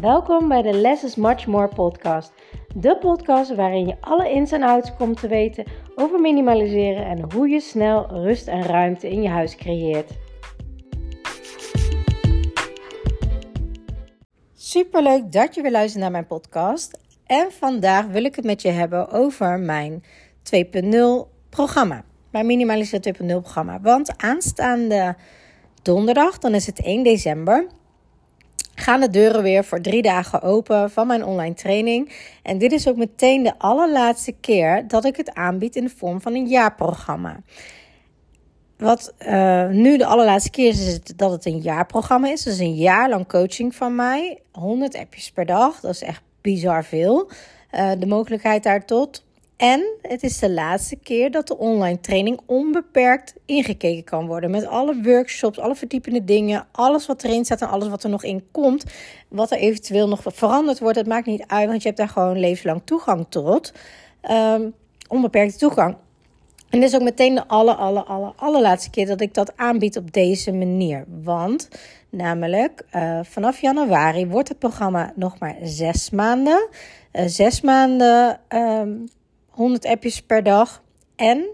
Welkom bij de Less is Much More podcast. De podcast waarin je alle ins en outs komt te weten over minimaliseren en hoe je snel rust en ruimte in je huis creëert. Superleuk dat je weer luistert naar mijn podcast. En vandaag wil ik het met je hebben over mijn 2.0 programma. Mijn Minimaliseren 2.0 programma. Want aanstaande donderdag, dan is het 1 december gaan de deuren weer voor drie dagen open van mijn online training. En dit is ook meteen de allerlaatste keer dat ik het aanbied in de vorm van een jaarprogramma. Wat uh, nu de allerlaatste keer is, is dat het een jaarprogramma is. Dus een jaar lang coaching van mij. 100 appjes per dag. Dat is echt bizar veel. Uh, de mogelijkheid daar tot. En het is de laatste keer dat de online training onbeperkt ingekeken kan worden. Met alle workshops, alle verdiepende dingen, alles wat erin staat en alles wat er nog in komt. Wat er eventueel nog veranderd wordt, het maakt niet uit, want je hebt daar gewoon levenslang toegang tot. Um, onbeperkte toegang. En dit is ook meteen de aller, aller, aller, allerlaatste keer dat ik dat aanbied op deze manier. Want namelijk uh, vanaf januari wordt het programma nog maar zes maanden. Uh, zes maanden um, 100 appjes per dag. En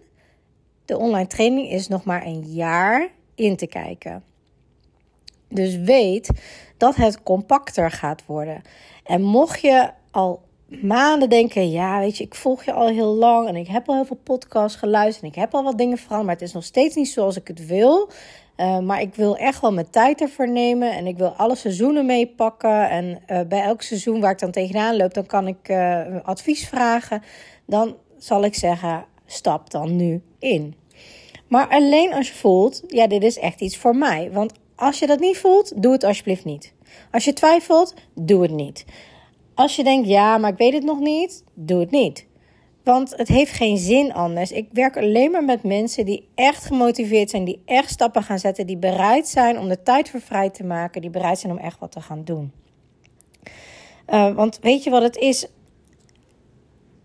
de online training is nog maar een jaar in te kijken. Dus weet dat het compacter gaat worden. En mocht je al maanden denken: ja, weet je, ik volg je al heel lang en ik heb al heel veel podcasts geluisterd en ik heb al wat dingen veranderd, maar het is nog steeds niet zoals ik het wil. Uh, maar ik wil echt wel mijn tijd ervoor nemen en ik wil alle seizoenen meepakken. En uh, bij elk seizoen waar ik dan tegenaan loop, dan kan ik uh, advies vragen dan zal ik zeggen: stap dan nu in. Maar alleen als je voelt, ja, dit is echt iets voor mij. Want als je dat niet voelt, doe het alsjeblieft niet. Als je twijfelt, doe het niet. Als je denkt, ja, maar ik weet het nog niet, doe het niet. Want het heeft geen zin anders. Ik werk alleen maar met mensen die echt gemotiveerd zijn, die echt stappen gaan zetten, die bereid zijn om de tijd voor vrij te maken, die bereid zijn om echt wat te gaan doen. Uh, want weet je wat het is?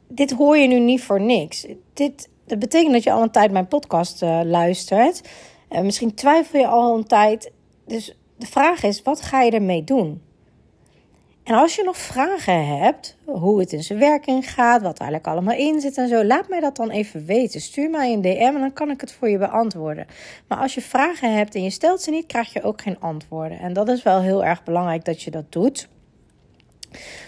dit hoor je nu niet voor niks. Dit, dat betekent dat je al een tijd mijn podcast uh, luistert. Uh, misschien twijfel je al een tijd. Dus de vraag is, wat ga je ermee doen? En als je nog vragen hebt, hoe het in zijn werking gaat, wat er eigenlijk allemaal in zit en zo, laat mij dat dan even weten. Stuur mij een DM en dan kan ik het voor je beantwoorden. Maar als je vragen hebt en je stelt ze niet, krijg je ook geen antwoorden. En dat is wel heel erg belangrijk dat je dat doet.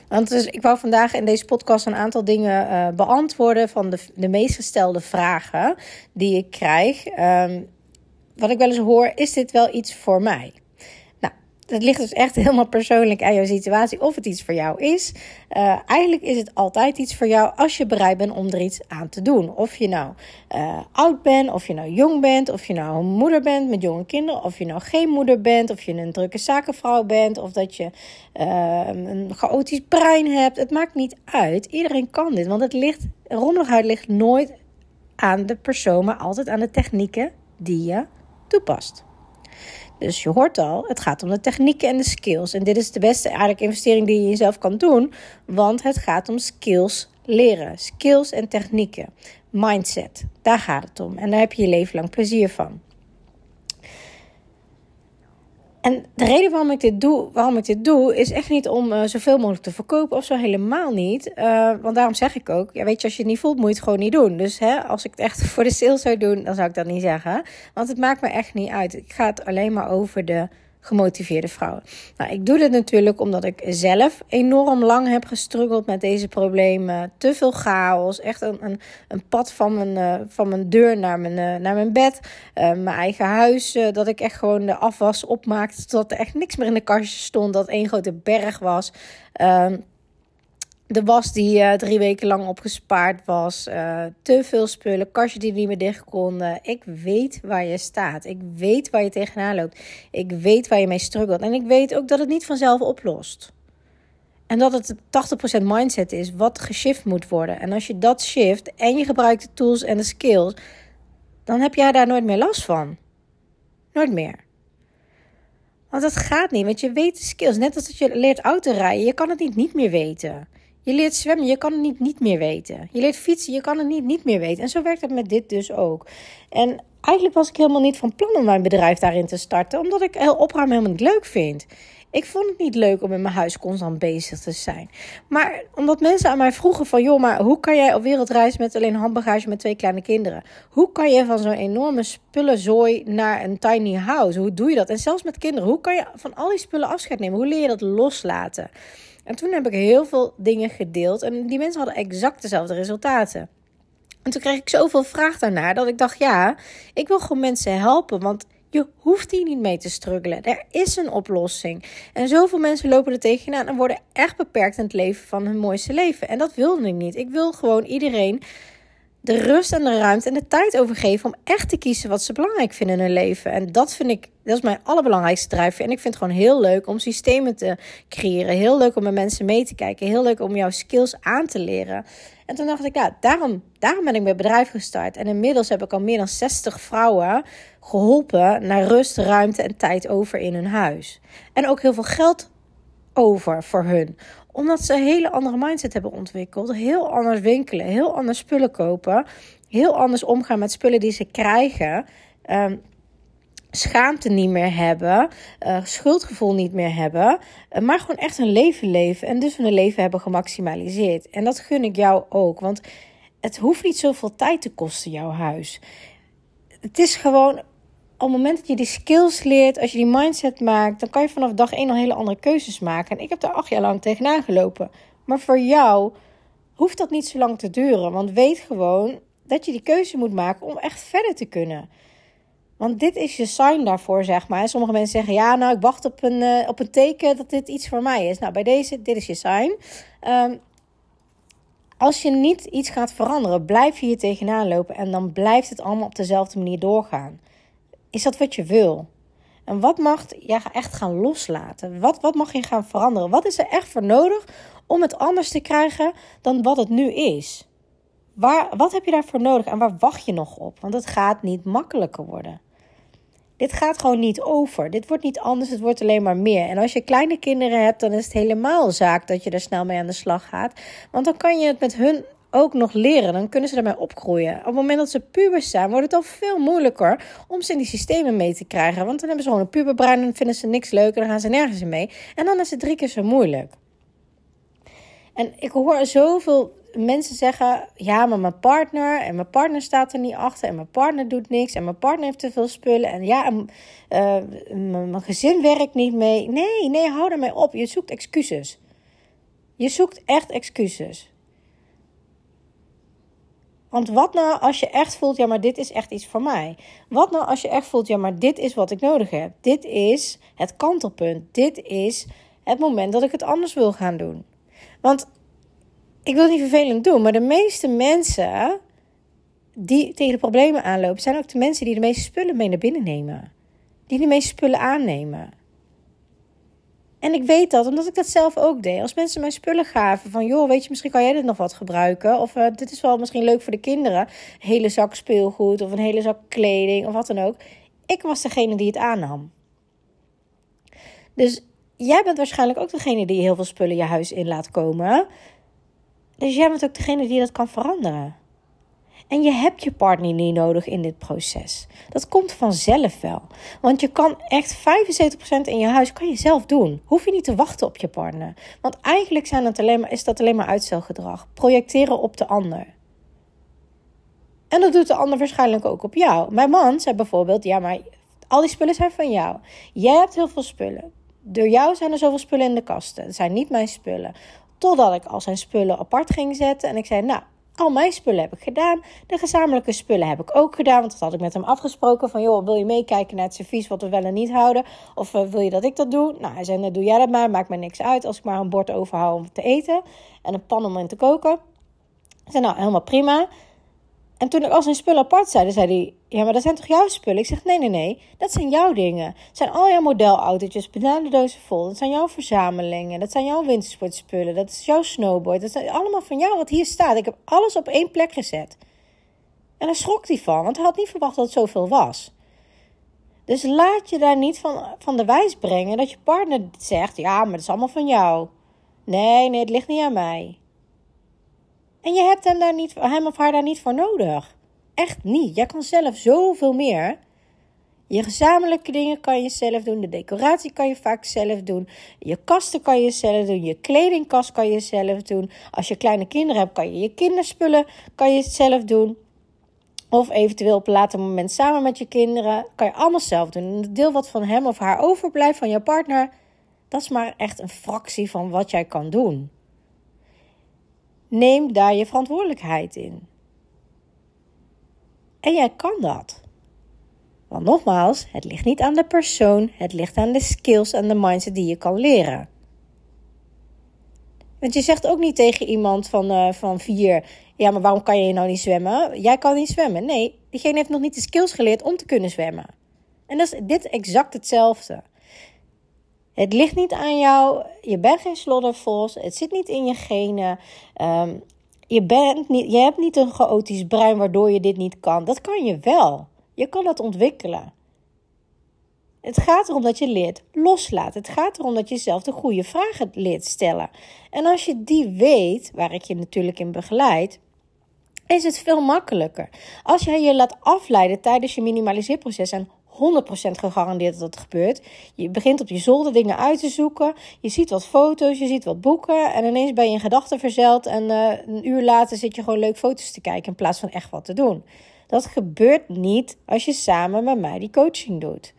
Want dus, ik wou vandaag in deze podcast een aantal dingen uh, beantwoorden van de, de meest gestelde vragen die ik krijg. Um, wat ik wel eens hoor, is dit wel iets voor mij? Het ligt dus echt helemaal persoonlijk aan jouw situatie of het iets voor jou is. Uh, eigenlijk is het altijd iets voor jou als je bereid bent om er iets aan te doen. Of je nou uh, oud bent, of je nou jong bent, of je nou een moeder bent met jonge kinderen, of je nou geen moeder bent, of je een drukke zakenvrouw bent, of dat je uh, een chaotisch brein hebt. Het maakt niet uit. Iedereen kan dit, want het ligt, rommeligheid ligt nooit aan de persoon, maar altijd aan de technieken die je toepast. Dus je hoort al, het gaat om de technieken en de skills. En dit is de beste eigenlijk investering die je jezelf kan doen, want het gaat om skills leren. Skills en technieken. Mindset, daar gaat het om. En daar heb je je leven lang plezier van. En de reden waarom ik dit doe, waarom ik dit doe is echt niet om uh, zoveel mogelijk te verkopen of zo helemaal niet. Uh, want daarom zeg ik ook, ja, weet je, als je het niet voelt, moet je het gewoon niet doen. Dus hè, als ik het echt voor de sales zou doen, dan zou ik dat niet zeggen. Want het maakt me echt niet uit. Ik ga het alleen maar over de gemotiveerde vrouwen. Nou, ik doe dit natuurlijk omdat ik zelf enorm lang heb gestruggeld met deze problemen. Te veel chaos. Echt een, een, een pad van mijn, uh, van mijn deur naar mijn, uh, naar mijn bed. Uh, mijn eigen huis. dat ik echt gewoon de afwas opmaakte. Tot er echt niks meer in de kastje stond. Dat één grote berg was. De was die uh, drie weken lang opgespaard was. Uh, te veel spullen, kastje die niet meer dicht konden. Ik weet waar je staat. Ik weet waar je tegenaan loopt. Ik weet waar je mee struggelt. En ik weet ook dat het niet vanzelf oplost. En dat het 80% mindset is wat geshift moet worden. En als je dat shift en je gebruikt de tools en de skills, dan heb jij daar nooit meer last van. Nooit meer. Want dat gaat niet, want je weet de skills. Net als dat je leert autorijden, je kan het niet niet meer weten. Je leert zwemmen, je kan het niet, niet meer weten. Je leert fietsen, je kan het niet, niet meer weten. En zo werkt het met dit dus ook. En eigenlijk was ik helemaal niet van plan om mijn bedrijf daarin te starten, omdat ik heel opruimen helemaal niet leuk vind. Ik vond het niet leuk om in mijn huis constant bezig te zijn. Maar omdat mensen aan mij vroegen van... joh, maar hoe kan jij op wereldreis met alleen handbagage met twee kleine kinderen? Hoe kan je van zo'n enorme spullenzooi naar een tiny house? Hoe doe je dat? En zelfs met kinderen, hoe kan je van al die spullen afscheid nemen? Hoe leer je dat loslaten? En toen heb ik heel veel dingen gedeeld. En die mensen hadden exact dezelfde resultaten. En toen kreeg ik zoveel vraag daarnaar dat ik dacht: ja, ik wil gewoon mensen helpen. Want je hoeft hier niet mee te struggelen. Er is een oplossing. En zoveel mensen lopen er tegenaan en worden echt beperkt in het leven van hun mooiste leven. En dat wilde ik niet. Ik wil gewoon iedereen de rust en de ruimte en de tijd overgeven om echt te kiezen wat ze belangrijk vinden in hun leven. En dat vind ik, dat is mijn allerbelangrijkste drijfveer. En ik vind het gewoon heel leuk om systemen te creëren. Heel leuk om met mensen mee te kijken. Heel leuk om jouw skills aan te leren. En toen dacht ik, ja, daarom, daarom ben ik mijn bedrijf gestart. En inmiddels heb ik al meer dan 60 vrouwen geholpen naar rust, ruimte en tijd over in hun huis. En ook heel veel geld over voor hun omdat ze een hele andere mindset hebben ontwikkeld. Heel anders winkelen, heel anders spullen kopen. Heel anders omgaan met spullen die ze krijgen. Um, schaamte niet meer hebben, uh, schuldgevoel niet meer hebben, uh, maar gewoon echt een leven leven en dus hun leven hebben gemaximaliseerd. En dat gun ik jou ook, want het hoeft niet zoveel tijd te kosten, jouw huis. Het is gewoon op het moment dat je die skills leert, als je die mindset maakt, dan kan je vanaf dag één al hele andere keuzes maken. En ik heb daar acht jaar lang tegenaan gelopen. Maar voor jou hoeft dat niet zo lang te duren. Want weet gewoon dat je die keuze moet maken om echt verder te kunnen. Want dit is je sign daarvoor, zeg maar. Sommige mensen zeggen, ja, nou, ik wacht op een, uh, op een teken dat dit iets voor mij is. Nou, bij deze, dit is je sign. Um, als je niet iets gaat veranderen, blijf je hier tegenaan lopen. En dan blijft het allemaal op dezelfde manier doorgaan. Is dat wat je wil? En wat mag je echt gaan loslaten? Wat, wat mag je gaan veranderen? Wat is er echt voor nodig om het anders te krijgen dan wat het nu is? Waar, wat heb je daarvoor nodig en waar wacht je nog op? Want het gaat niet makkelijker worden. Dit gaat gewoon niet over. Dit wordt niet anders, het wordt alleen maar meer. En als je kleine kinderen hebt, dan is het helemaal zaak dat je er snel mee aan de slag gaat. Want dan kan je het met hun ook nog leren. Dan kunnen ze daarmee opgroeien. Op het moment dat ze pubers zijn, wordt het al veel moeilijker om ze in die systemen mee te krijgen. Want dan hebben ze gewoon een puberbrein en vinden ze niks leuk en dan gaan ze nergens in mee. En dan is het drie keer zo moeilijk. En ik hoor zoveel mensen zeggen: ja, maar mijn partner en mijn partner staat er niet achter en mijn partner doet niks en mijn partner heeft te veel spullen en ja, uh, mijn gezin werkt niet mee. Nee, nee, hou ermee op. Je zoekt excuses. Je zoekt echt excuses. Want wat nou als je echt voelt, ja, maar dit is echt iets voor mij? Wat nou als je echt voelt, ja, maar dit is wat ik nodig heb? Dit is het kantelpunt. Dit is het moment dat ik het anders wil gaan doen. Want ik wil het niet vervelend doen, maar de meeste mensen die tegen problemen aanlopen, zijn ook de mensen die de meeste spullen mee naar binnen nemen. Die de meeste spullen aannemen. En ik weet dat, omdat ik dat zelf ook deed. Als mensen mij spullen gaven van, joh, weet je, misschien kan jij dit nog wat gebruiken. Of uh, dit is wel misschien leuk voor de kinderen. Een hele zak speelgoed of een hele zak kleding of wat dan ook. Ik was degene die het aannam. Dus jij bent waarschijnlijk ook degene die heel veel spullen je huis in laat komen. Dus jij bent ook degene die dat kan veranderen. En je hebt je partner niet nodig in dit proces. Dat komt vanzelf wel. Want je kan echt 75% in je huis kan je zelf doen. Hoef je niet te wachten op je partner. Want eigenlijk zijn het is dat alleen maar uitstelgedrag. Projecteren op de ander. En dat doet de ander waarschijnlijk ook op jou. Mijn man zei bijvoorbeeld: Ja, maar al die spullen zijn van jou. Jij hebt heel veel spullen. Door jou zijn er zoveel spullen in de kasten. Het zijn niet mijn spullen. Totdat ik al zijn spullen apart ging zetten. En ik zei: Nou, al mijn spullen heb ik gedaan. De gezamenlijke spullen heb ik ook gedaan. Want dat had ik met hem afgesproken. Van joh, wil je meekijken naar het servies wat we wel en niet houden? Of uh, wil je dat ik dat doe? Nou, hij zei, nou, doe jij dat maar. Maakt me niks uit als ik maar een bord overhoud om te eten. En een pan om in te koken. Ik zei, nou, helemaal prima. En toen ik al zijn spullen apart zei, zei hij... Ja, maar dat zijn toch jouw spullen? Ik zeg, nee, nee, nee. Dat zijn jouw dingen. Het zijn al jouw modelautootjes, bananendozen vol. Dat zijn jouw verzamelingen. Dat zijn jouw wintersportspullen. Dat is jouw snowboard. Dat zijn allemaal van jou wat hier staat. Ik heb alles op één plek gezet. En daar schrok hij van, want hij had niet verwacht dat het zoveel was. Dus laat je daar niet van, van de wijs brengen dat je partner zegt... Ja, maar het is allemaal van jou. Nee, nee, het ligt niet aan mij. En je hebt hem, daar niet, hem of haar daar niet voor nodig. Echt niet. Jij kan zelf zoveel meer. Je gezamenlijke dingen kan je zelf doen. De decoratie kan je vaak zelf doen. Je kasten kan je zelf doen. Je kledingkast kan je zelf doen. Als je kleine kinderen hebt, kan je je kinderspullen kan je zelf doen. Of eventueel op een later moment samen met je kinderen. Kan je allemaal zelf doen. En het deel wat van hem of haar overblijft, van je partner, dat is maar echt een fractie van wat jij kan doen. Neem daar je verantwoordelijkheid in. En jij kan dat. Want nogmaals, het ligt niet aan de persoon, het ligt aan de skills en de mindset die je kan leren. Want je zegt ook niet tegen iemand van, uh, van vier: Ja, maar waarom kan je nou niet zwemmen? Jij kan niet zwemmen. Nee, diegene heeft nog niet de skills geleerd om te kunnen zwemmen. En dat is dit exact hetzelfde. Het ligt niet aan jou. Je bent geen sloddervos. Het zit niet in je genen. Um, je, bent niet, je hebt niet een chaotisch brein waardoor je dit niet kan. Dat kan je wel. Je kan dat ontwikkelen. Het gaat erom dat je leert loslaten. Het gaat erom dat je zelf de goede vragen leert stellen. En als je die weet, waar ik je natuurlijk in begeleid, is het veel makkelijker. Als jij je laat afleiden tijdens je minimaliseerproces en 100% gegarandeerd dat dat gebeurt. Je begint op je zolder dingen uit te zoeken. Je ziet wat foto's, je ziet wat boeken. En ineens ben je in gedachten verzeld. En uh, een uur later zit je gewoon leuk foto's te kijken in plaats van echt wat te doen. Dat gebeurt niet als je samen met mij die coaching doet.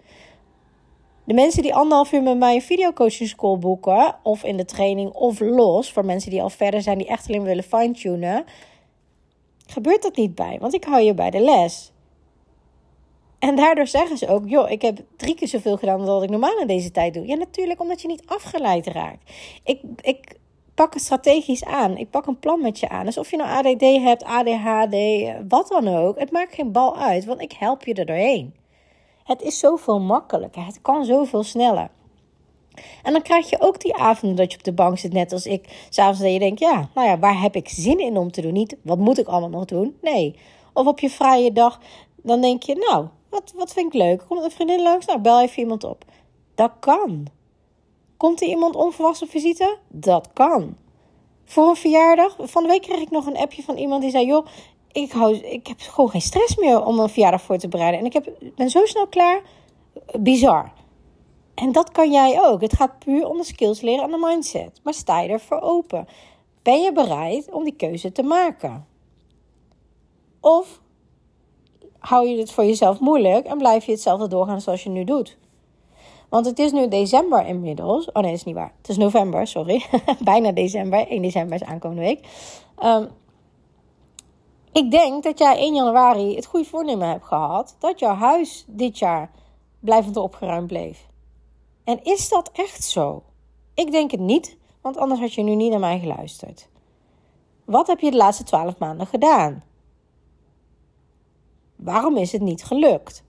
De mensen die anderhalf uur met mij een videocoaching school boeken, of in de training of los, voor mensen die al verder zijn, die echt alleen willen fine-tunen, gebeurt dat niet bij, want ik hou je bij de les. En daardoor zeggen ze ook, joh, ik heb drie keer zoveel gedaan dan wat ik normaal in deze tijd doe. Ja, natuurlijk, omdat je niet afgeleid raakt. Ik, ik pak het strategisch aan. Ik pak een plan met je aan. Dus of je nou ADD hebt, ADHD, wat dan ook. Het maakt geen bal uit, want ik help je er doorheen. Het is zoveel makkelijker. Het kan zoveel sneller. En dan krijg je ook die avonden dat je op de bank zit, net als ik. S'avonds dat je denkt, ja, nou ja, waar heb ik zin in om te doen? Niet, wat moet ik allemaal nog doen? Nee. Of op je vrije dag, dan denk je, nou, wat, wat vind ik leuk? Komt een vriendin langs? Nou, bel even iemand op. Dat kan. Komt er iemand onverwachts op visite? Dat kan. Voor een verjaardag, van de week kreeg ik nog een appje van iemand die zei: Joh, ik, hou, ik heb gewoon geen stress meer om een verjaardag voor te bereiden. En ik heb, ben zo snel klaar. Bizar. En dat kan jij ook. Het gaat puur om de skills leren en de mindset. Maar sta je ervoor open? Ben je bereid om die keuze te maken? Of hou je het voor jezelf moeilijk en blijf je hetzelfde doorgaan zoals je nu doet? Want het is nu december inmiddels. Oh nee, dat is niet waar. Het is november, sorry. Bijna december. 1 december is aankomende week. Um, ik denk dat jij 1 januari het goede voornemen hebt gehad dat jouw huis dit jaar blijvend opgeruimd bleef. En is dat echt zo? Ik denk het niet, want anders had je nu niet naar mij geluisterd. Wat heb je de laatste 12 maanden gedaan? Waarom is het niet gelukt?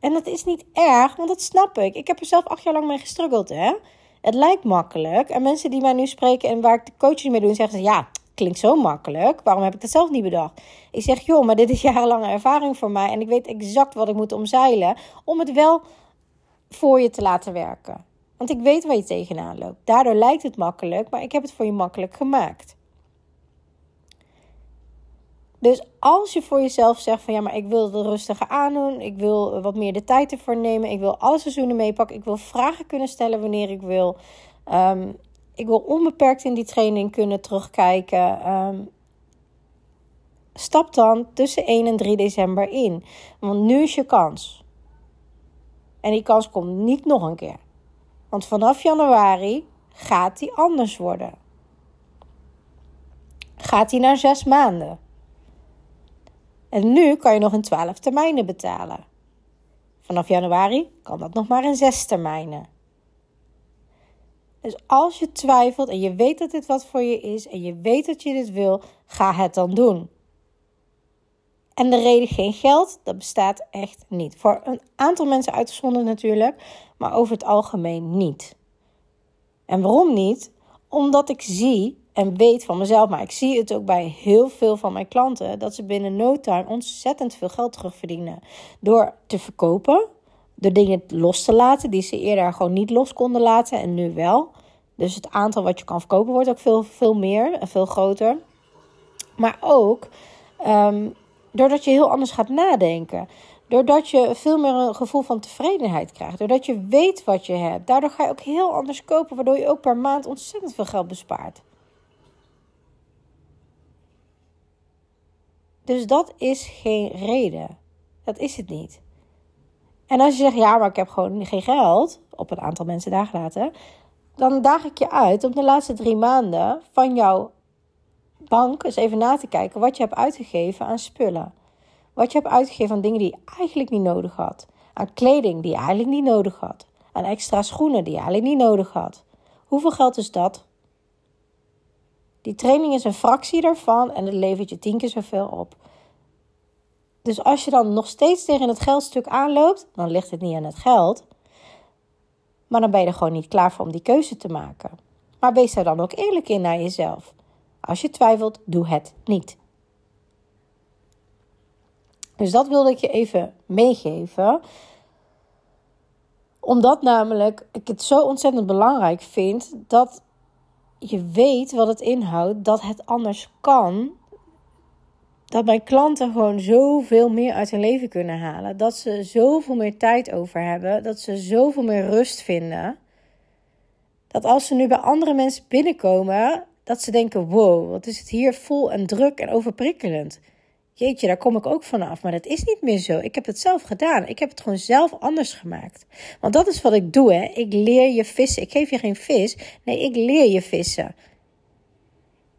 En dat is niet erg, want dat snap ik. Ik heb er zelf acht jaar lang mee gestruggeld, hè. Het lijkt makkelijk. En mensen die mij nu spreken en waar ik de coaching mee doe, zeggen ze... ja, klinkt zo makkelijk. Waarom heb ik dat zelf niet bedacht? Ik zeg, joh, maar dit is jarenlange ervaring voor mij. En ik weet exact wat ik moet omzeilen om het wel voor je te laten werken. Want ik weet waar je tegenaan loopt. Daardoor lijkt het makkelijk, maar ik heb het voor je makkelijk gemaakt. Dus als je voor jezelf zegt van ja, maar ik wil het rustiger aandoen, ik wil wat meer de tijd ervoor nemen, ik wil alle seizoenen meepakken, ik wil vragen kunnen stellen wanneer ik wil, ehm, ik wil onbeperkt in die training kunnen terugkijken. Ehm, stap dan tussen 1 en 3 december in, want nu is je kans. En die kans komt niet nog een keer. Want vanaf januari gaat die anders worden. Gaat die naar zes maanden. En nu kan je nog in 12 termijnen betalen. Vanaf januari kan dat nog maar in 6 termijnen. Dus als je twijfelt en je weet dat dit wat voor je is en je weet dat je dit wil, ga het dan doen. En de reden geen geld, dat bestaat echt niet. Voor een aantal mensen uitgezonderd natuurlijk, maar over het algemeen niet. En waarom niet? Omdat ik zie en weet van mezelf, maar ik zie het ook bij heel veel van mijn klanten, dat ze binnen no time ontzettend veel geld terugverdienen. Door te verkopen, door dingen los te laten die ze eerder gewoon niet los konden laten en nu wel. Dus het aantal wat je kan verkopen wordt ook veel, veel meer en veel groter. Maar ook um, doordat je heel anders gaat nadenken. Doordat je veel meer een gevoel van tevredenheid krijgt. Doordat je weet wat je hebt. Daardoor ga je ook heel anders kopen. Waardoor je ook per maand ontzettend veel geld bespaart. Dus dat is geen reden. Dat is het niet. En als je zegt, ja, maar ik heb gewoon geen geld, op een aantal mensen daar gelaten, dan daag ik je uit om de laatste drie maanden van jouw bank eens even na te kijken wat je hebt uitgegeven aan spullen. Wat je hebt uitgegeven aan dingen die je eigenlijk niet nodig had. Aan kleding die je eigenlijk niet nodig had. Aan extra schoenen die je eigenlijk niet nodig had. Hoeveel geld is dat? Die training is een fractie daarvan en het levert je tien keer zoveel op. Dus als je dan nog steeds tegen het geldstuk aanloopt, dan ligt het niet aan het geld. Maar dan ben je er gewoon niet klaar voor om die keuze te maken. Maar wees daar dan ook eerlijk in naar jezelf. Als je twijfelt, doe het niet. Dus dat wilde ik je even meegeven. Omdat namelijk ik het zo ontzettend belangrijk vind dat je weet wat het inhoudt, dat het anders kan. Dat mijn klanten gewoon zoveel meer uit hun leven kunnen halen. Dat ze zoveel meer tijd over hebben. Dat ze zoveel meer rust vinden. Dat als ze nu bij andere mensen binnenkomen, dat ze denken: wow, wat is het hier vol en druk en overprikkelend. Jeetje, daar kom ik ook vanaf. Maar dat is niet meer zo. Ik heb het zelf gedaan. Ik heb het gewoon zelf anders gemaakt. Want dat is wat ik doe, hè. Ik leer je vissen. Ik geef je geen vis. Nee, ik leer je vissen.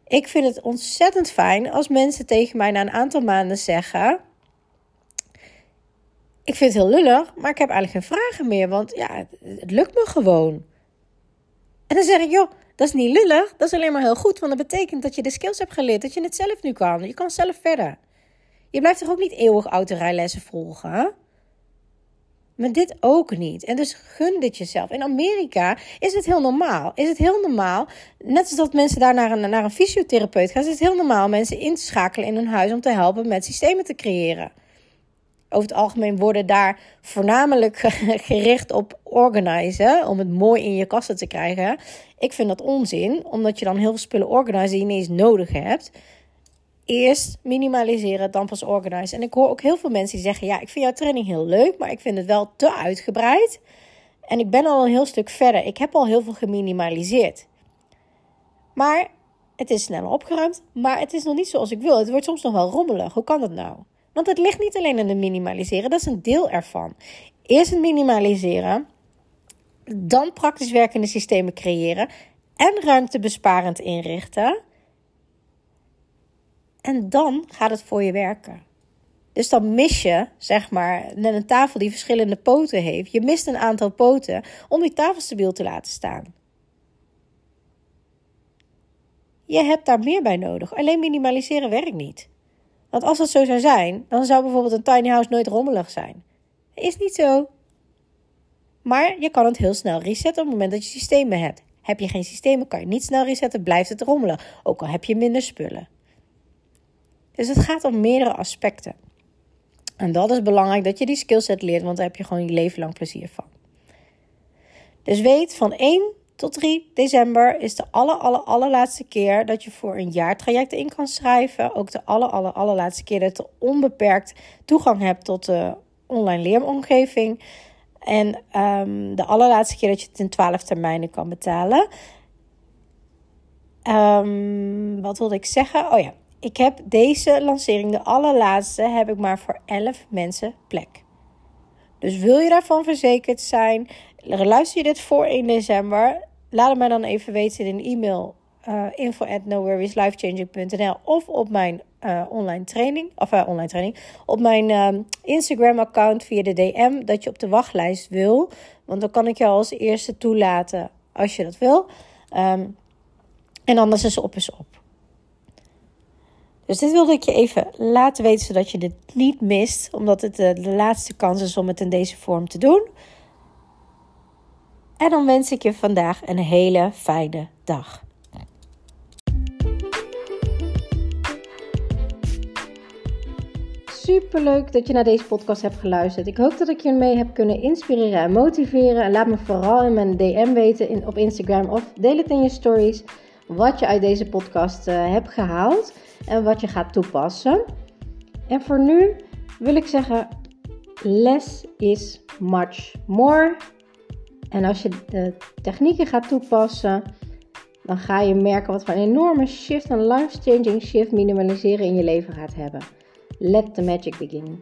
Ik vind het ontzettend fijn als mensen tegen mij na een aantal maanden zeggen: Ik vind het heel lullig, maar ik heb eigenlijk geen vragen meer. Want ja, het lukt me gewoon. En dan zeg ik: Joh dat is niet lullig, dat is alleen maar heel goed, want dat betekent dat je de skills hebt geleerd, dat je het zelf nu kan. Je kan zelf verder. Je blijft toch ook niet eeuwig autorijlessen volgen? Maar dit ook niet. En dus gun dit jezelf. In Amerika is het heel normaal. Is het heel normaal, net als dat mensen daar naar een, naar een fysiotherapeut gaan, is het heel normaal mensen in te schakelen in hun huis om te helpen met systemen te creëren over het algemeen worden daar voornamelijk gericht op organiseren. Om het mooi in je kasten te krijgen. Ik vind dat onzin, omdat je dan heel veel spullen organiseren die je niet eens nodig hebt. Eerst minimaliseren, dan pas organiseren. En ik hoor ook heel veel mensen die zeggen: Ja, ik vind jouw training heel leuk, maar ik vind het wel te uitgebreid. En ik ben al een heel stuk verder. Ik heb al heel veel geminimaliseerd. Maar het is sneller opgeruimd, maar het is nog niet zoals ik wil. Het wordt soms nog wel rommelig. Hoe kan dat nou? Want het ligt niet alleen in het minimaliseren, dat is een deel ervan. Eerst het minimaliseren, dan praktisch werkende systemen creëren en ruimtebesparend inrichten. En dan gaat het voor je werken. Dus dan mis je, zeg maar, net een tafel die verschillende poten heeft. Je mist een aantal poten om die tafel stabiel te laten staan. Je hebt daar meer bij nodig. Alleen minimaliseren werkt niet. Want als dat zo zou zijn, dan zou bijvoorbeeld een tiny house nooit rommelig zijn. Is niet zo. Maar je kan het heel snel resetten op het moment dat je systemen hebt. Heb je geen systemen, kan je niet snel resetten, blijft het rommelig. Ook al heb je minder spullen. Dus het gaat om meerdere aspecten. En dat is belangrijk dat je die skillset leert, want daar heb je gewoon je leven lang plezier van. Dus weet van 1 tot 3 december is de aller, aller, allerlaatste keer dat je voor een jaartraject in kan schrijven. Ook de aller, aller, allerlaatste keer dat je onbeperkt toegang hebt tot de online leeromgeving. En um, de allerlaatste keer dat je het in 12 termijnen kan betalen. Um, wat wilde ik zeggen? Oh ja, ik heb deze lancering, de allerlaatste, heb ik maar voor 11 mensen plek. Dus wil je daarvan verzekerd zijn, luister je dit voor 1 december, laat het mij dan even weten in een e-mail uh, info at of op mijn uh, online training, of uh, online training, op mijn uh, Instagram account via de DM dat je op de wachtlijst wil, want dan kan ik jou als eerste toelaten als je dat wil. Um, en anders is op is op. Dus dit wilde ik je even laten weten, zodat je dit niet mist, omdat het de laatste kans is om het in deze vorm te doen. En dan wens ik je vandaag een hele fijne dag. super leuk dat je naar deze podcast hebt geluisterd. Ik hoop dat ik je mee heb kunnen inspireren en motiveren. En laat me vooral in mijn DM weten in, op Instagram of deel het in je stories wat je uit deze podcast uh, hebt gehaald en wat je gaat toepassen. En voor nu wil ik zeggen: less is much more. En als je de technieken gaat toepassen, dan ga je merken wat voor een enorme shift, een life-changing shift minimaliseren in je leven gaat hebben. Let the magic begin.